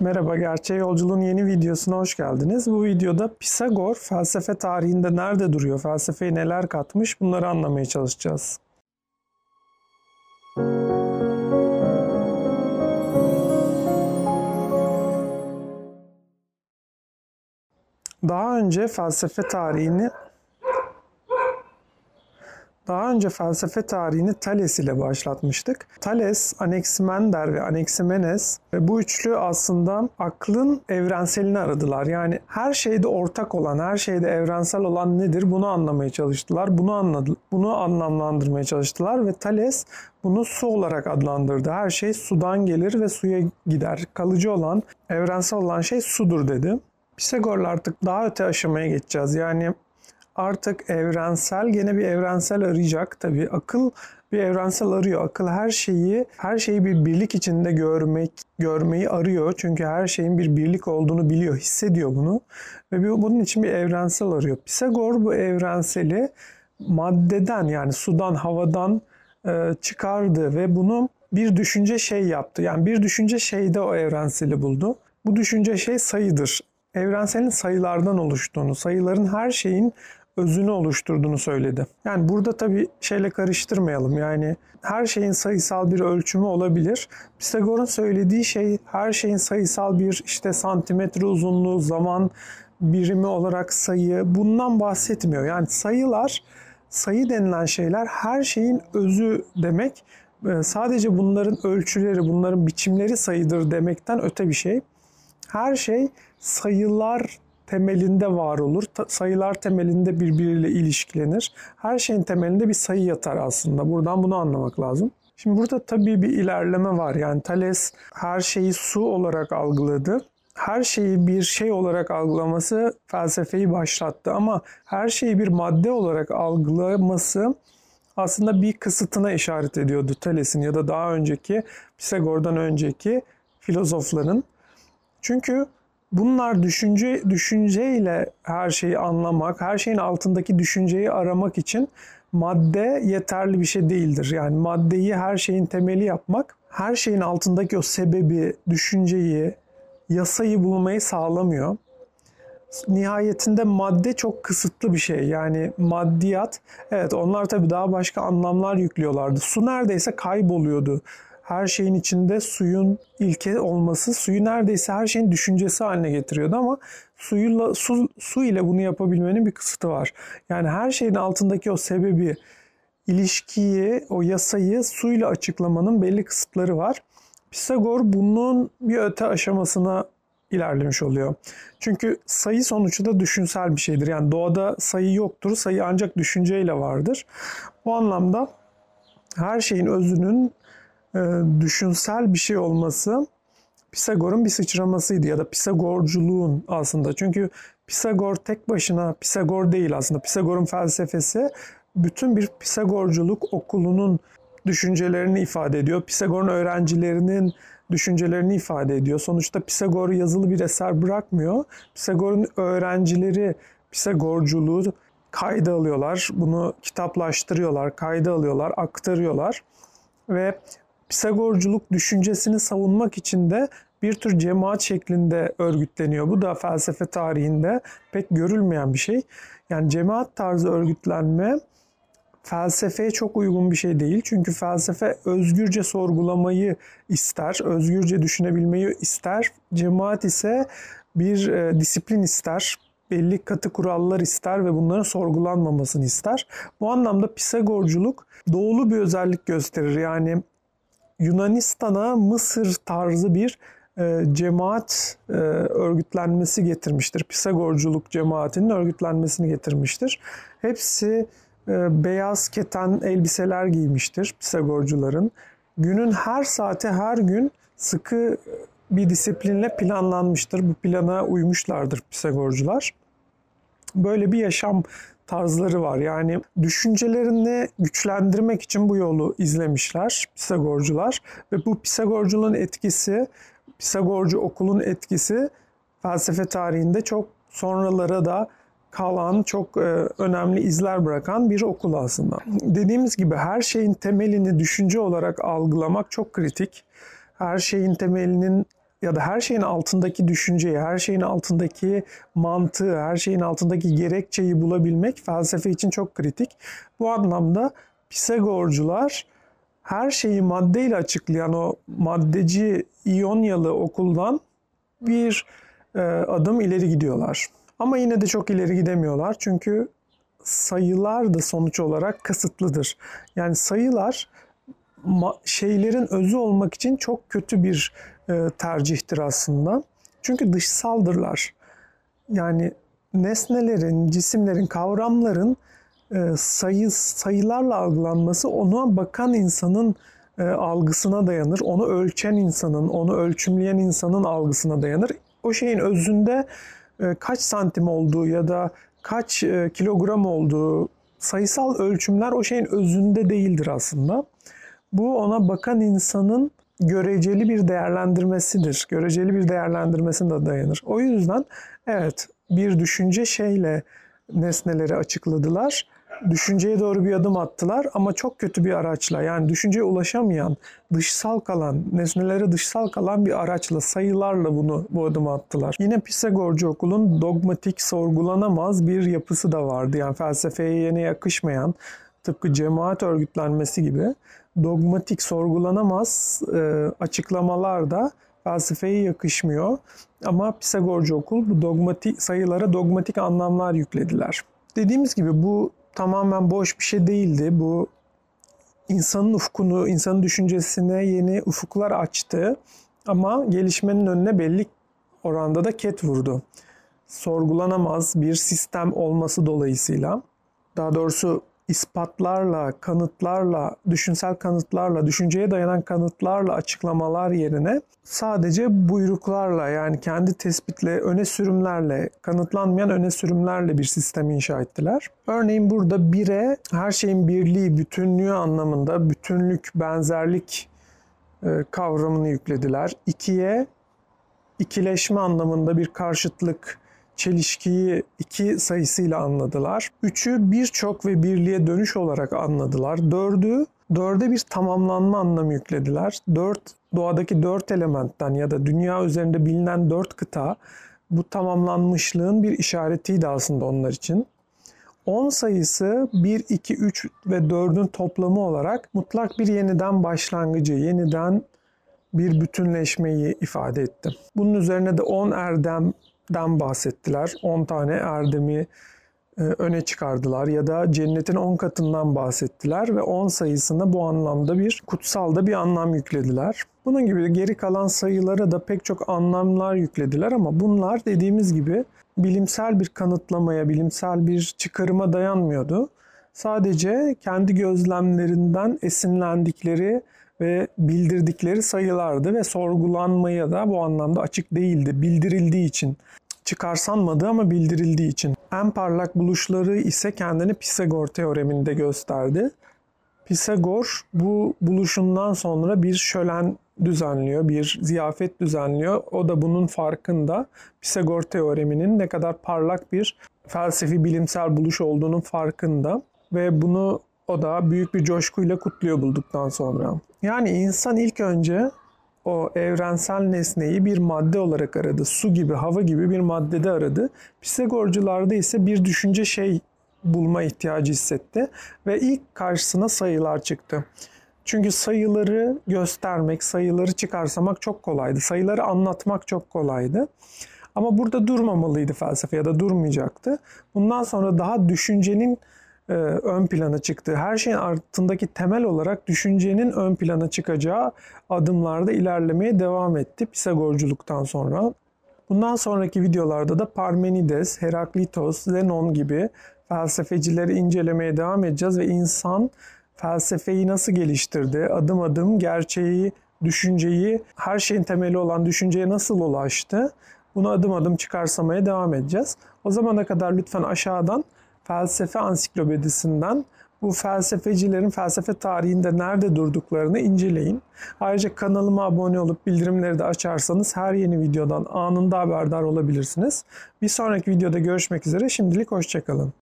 Merhaba, Gerçeğe Yolculuğun yeni videosuna hoş geldiniz. Bu videoda Pisagor felsefe tarihinde nerede duruyor, felsefeye neler katmış bunları anlamaya çalışacağız. Daha önce felsefe tarihini daha önce felsefe tarihini Thales ile başlatmıştık. Thales, Anaximander ve Anaximenes bu üçlü aslında aklın evrenselini aradılar. Yani her şeyde ortak olan, her şeyde evrensel olan nedir bunu anlamaya çalıştılar. Bunu anladı, bunu anlamlandırmaya çalıştılar ve Thales bunu su olarak adlandırdı. Her şey sudan gelir ve suya gider. Kalıcı olan, evrensel olan şey sudur dedi. Pisagor'la artık daha öte aşamaya geçeceğiz. Yani artık evrensel gene bir evrensel arayacak tabii. Akıl bir evrensel arıyor. Akıl her şeyi her şeyi bir birlik içinde görmek görmeyi arıyor. Çünkü her şeyin bir birlik olduğunu biliyor, hissediyor bunu ve bunun için bir evrensel arıyor. Pisagor bu evrenseli maddeden yani sudan, havadan e, çıkardı ve bunu bir düşünce şey yaptı. Yani bir düşünce şeyde o evrenseli buldu. Bu düşünce şey sayıdır. Evrenselin sayılardan oluştuğunu, sayıların her şeyin özünü oluşturduğunu söyledi. Yani burada tabii şeyle karıştırmayalım. Yani her şeyin sayısal bir ölçümü olabilir. Pisagor'un söylediği şey her şeyin sayısal bir işte santimetre uzunluğu, zaman birimi olarak sayı bundan bahsetmiyor. Yani sayılar, sayı denilen şeyler her şeyin özü demek. Ee, sadece bunların ölçüleri, bunların biçimleri sayıdır demekten öte bir şey. Her şey sayılar temelinde var olur. Sayılar temelinde birbiriyle ilişkilenir. Her şeyin temelinde bir sayı yatar aslında. Buradan bunu anlamak lazım. Şimdi burada tabii bir ilerleme var. Yani Thales her şeyi su olarak algıladı. Her şeyi bir şey olarak algılaması felsefeyi başlattı ama her şeyi bir madde olarak algılaması aslında bir kısıtına işaret ediyordu Thales'in ya da daha önceki Pisagor'dan önceki filozofların. Çünkü Bunlar düşünce düşünceyle her şeyi anlamak, her şeyin altındaki düşünceyi aramak için madde yeterli bir şey değildir. Yani maddeyi her şeyin temeli yapmak, her şeyin altındaki o sebebi, düşünceyi, yasayı bulmayı sağlamıyor. Nihayetinde madde çok kısıtlı bir şey. Yani maddiyat, evet onlar tabii daha başka anlamlar yüklüyorlardı. Su neredeyse kayboluyordu her şeyin içinde suyun ilke olması suyu neredeyse her şeyin düşüncesi haline getiriyordu ama suyla su, su ile bunu yapabilmenin bir kısıtı var. Yani her şeyin altındaki o sebebi, ilişkiyi, o yasayı suyla açıklamanın belli kısıtları var. Pisagor bunun bir öte aşamasına ilerlemiş oluyor. Çünkü sayı sonuçta düşünsel bir şeydir. Yani doğada sayı yoktur. Sayı ancak düşünceyle vardır. Bu anlamda her şeyin özünün düşünsel bir şey olması Pisagor'un bir sıçramasıydı ya da Pisagorculuğun aslında. Çünkü Pisagor tek başına Pisagor değil aslında. Pisagor'un felsefesi bütün bir Pisagorculuk okulunun düşüncelerini ifade ediyor. Pisagor'un öğrencilerinin düşüncelerini ifade ediyor. Sonuçta Pisagor yazılı bir eser bırakmıyor. Pisagor'un öğrencileri Pisagorculuğu kayda alıyorlar. Bunu kitaplaştırıyorlar, kayda alıyorlar, aktarıyorlar. Ve Pisagorculuk düşüncesini savunmak için de bir tür cemaat şeklinde örgütleniyor. Bu da felsefe tarihinde pek görülmeyen bir şey. Yani cemaat tarzı örgütlenme felsefeye çok uygun bir şey değil. Çünkü felsefe özgürce sorgulamayı ister, özgürce düşünebilmeyi ister. Cemaat ise bir e, disiplin ister, belli katı kurallar ister ve bunların sorgulanmamasını ister. Bu anlamda Pisagorculuk doğulu bir özellik gösterir. Yani Yunanistan'a Mısır tarzı bir e, cemaat e, örgütlenmesi getirmiştir. Pisagorculuk cemaatinin örgütlenmesini getirmiştir. Hepsi e, beyaz keten elbiseler giymiştir Pisagorcuların. Günün her saati her gün sıkı bir disiplinle planlanmıştır. Bu plana uymuşlardır Pisagorcular. Böyle bir yaşam tarzları var. Yani düşüncelerini güçlendirmek için bu yolu izlemişler Pisagorcular ve bu Pisagorculuğun etkisi, Pisagorcu okulun etkisi felsefe tarihinde çok sonralara da kalan, çok e, önemli izler bırakan bir okul aslında. Dediğimiz gibi her şeyin temelini düşünce olarak algılamak çok kritik. Her şeyin temelinin ya da her şeyin altındaki düşünceyi, her şeyin altındaki mantığı, her şeyin altındaki gerekçeyi bulabilmek felsefe için çok kritik. Bu anlamda Pisagorcular her şeyi maddeyle açıklayan o maddeci İonyalı okuldan bir e, adım ileri gidiyorlar. Ama yine de çok ileri gidemiyorlar çünkü sayılar da sonuç olarak kısıtlıdır. Yani sayılar şeylerin özü olmak için çok kötü bir tercihtir aslında. Çünkü dışsaldırlar. Yani nesnelerin, cisimlerin, kavramların e, sayı sayılarla algılanması ona bakan insanın e, algısına dayanır. Onu ölçen insanın, onu ölçümleyen insanın algısına dayanır. O şeyin özünde e, kaç santim olduğu ya da kaç e, kilogram olduğu sayısal ölçümler o şeyin özünde değildir aslında. Bu ona bakan insanın göreceli bir değerlendirmesidir. Göreceli bir değerlendirmesine de dayanır. O yüzden evet bir düşünce şeyle nesneleri açıkladılar düşünceye doğru bir adım attılar ama çok kötü bir araçla yani düşünceye ulaşamayan, dışsal kalan, nesnelere dışsal kalan bir araçla, sayılarla bunu bu adımı attılar. Yine Pisagorcu okulun dogmatik, sorgulanamaz bir yapısı da vardı. Yani felsefeye yeni yakışmayan, tıpkı cemaat örgütlenmesi gibi dogmatik, sorgulanamaz e, açıklamalar da felsefeye yakışmıyor. Ama Pisagorcu okul bu dogmatik sayılara dogmatik anlamlar yüklediler. Dediğimiz gibi bu tamamen boş bir şey değildi. Bu insanın ufkunu, insanın düşüncesine yeni ufuklar açtı. Ama gelişmenin önüne belli oranda da ket vurdu. Sorgulanamaz bir sistem olması dolayısıyla. Daha doğrusu ispatlarla, kanıtlarla, düşünsel kanıtlarla, düşünceye dayanan kanıtlarla açıklamalar yerine sadece buyruklarla yani kendi tespitle, öne sürümlerle, kanıtlanmayan öne sürümlerle bir sistem inşa ettiler. Örneğin burada bire her şeyin birliği, bütünlüğü anlamında bütünlük, benzerlik e, kavramını yüklediler. İkiye ikileşme anlamında bir karşıtlık, çelişkiyi iki sayısıyla anladılar. Üçü birçok ve birliğe dönüş olarak anladılar. Dördü dörde bir tamamlanma anlamı yüklediler. Dört doğadaki dört elementten ya da dünya üzerinde bilinen dört kıta bu tamamlanmışlığın bir işaretiydi aslında onlar için. 10 sayısı 1, 2, 3 ve 4'ün toplamı olarak mutlak bir yeniden başlangıcı, yeniden bir bütünleşmeyi ifade etti. Bunun üzerine de 10 erdem den bahsettiler. 10 tane erdemi e, öne çıkardılar ya da cennetin 10 katından bahsettiler ve 10 sayısına bu anlamda bir kutsal da bir anlam yüklediler. Bunun gibi geri kalan sayılara da pek çok anlamlar yüklediler ama bunlar dediğimiz gibi bilimsel bir kanıtlamaya, bilimsel bir çıkarıma dayanmıyordu. Sadece kendi gözlemlerinden esinlendikleri ve bildirdikleri sayılardı ve sorgulanmaya da bu anlamda açık değildi. Bildirildiği için çıkarsanmadı ama bildirildiği için. En parlak buluşları ise kendini Pisagor teoreminde gösterdi. Pisagor bu buluşundan sonra bir şölen düzenliyor, bir ziyafet düzenliyor. O da bunun farkında. Pisagor teoreminin ne kadar parlak bir felsefi bilimsel buluş olduğunun farkında ve bunu o da büyük bir coşkuyla kutluyor bulduktan sonra. Yani insan ilk önce o evrensel nesneyi bir madde olarak aradı. Su gibi, hava gibi bir maddede aradı. Pisagorcularda ise bir düşünce şey bulma ihtiyacı hissetti ve ilk karşısına sayılar çıktı. Çünkü sayıları göstermek, sayıları çıkarsamak çok kolaydı. Sayıları anlatmak çok kolaydı. Ama burada durmamalıydı felsefe ya da durmayacaktı. Bundan sonra daha düşüncenin e, ön plana çıktı. Her şeyin altındaki temel olarak düşüncenin ön plana çıkacağı adımlarda ilerlemeye devam etti Pisagorculuktan sonra. Bundan sonraki videolarda da Parmenides, Heraklitos, Zenon gibi felsefecileri incelemeye devam edeceğiz ve insan felsefeyi nasıl geliştirdi, adım adım gerçeği, düşünceyi, her şeyin temeli olan düşünceye nasıl ulaştı, bunu adım adım çıkarsamaya devam edeceğiz. O zamana kadar lütfen aşağıdan felsefe ansiklopedisinden bu felsefecilerin felsefe tarihinde nerede durduklarını inceleyin. Ayrıca kanalıma abone olup bildirimleri de açarsanız her yeni videodan anında haberdar olabilirsiniz. Bir sonraki videoda görüşmek üzere. Şimdilik hoşçakalın.